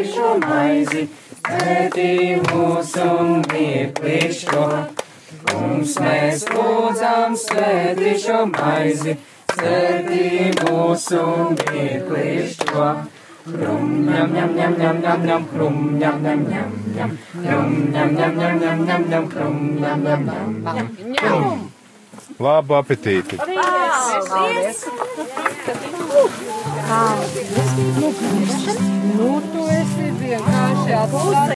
svētīšo maizi, svētī mūsu mirklišķo. Kungs mēs lūdzam svētīšo maizi, svētī mūsu mirklišķo. Krum, ņem, ņem, ņem, ņem, ņem, ņem, krum, ņem, ņem, ņem, ņem, krum, ņem, ņem, ņem, ņem, ņem, ņem, krum, ņem, ņem, ņem, ņem. Labu apetīti! Nu, tu 对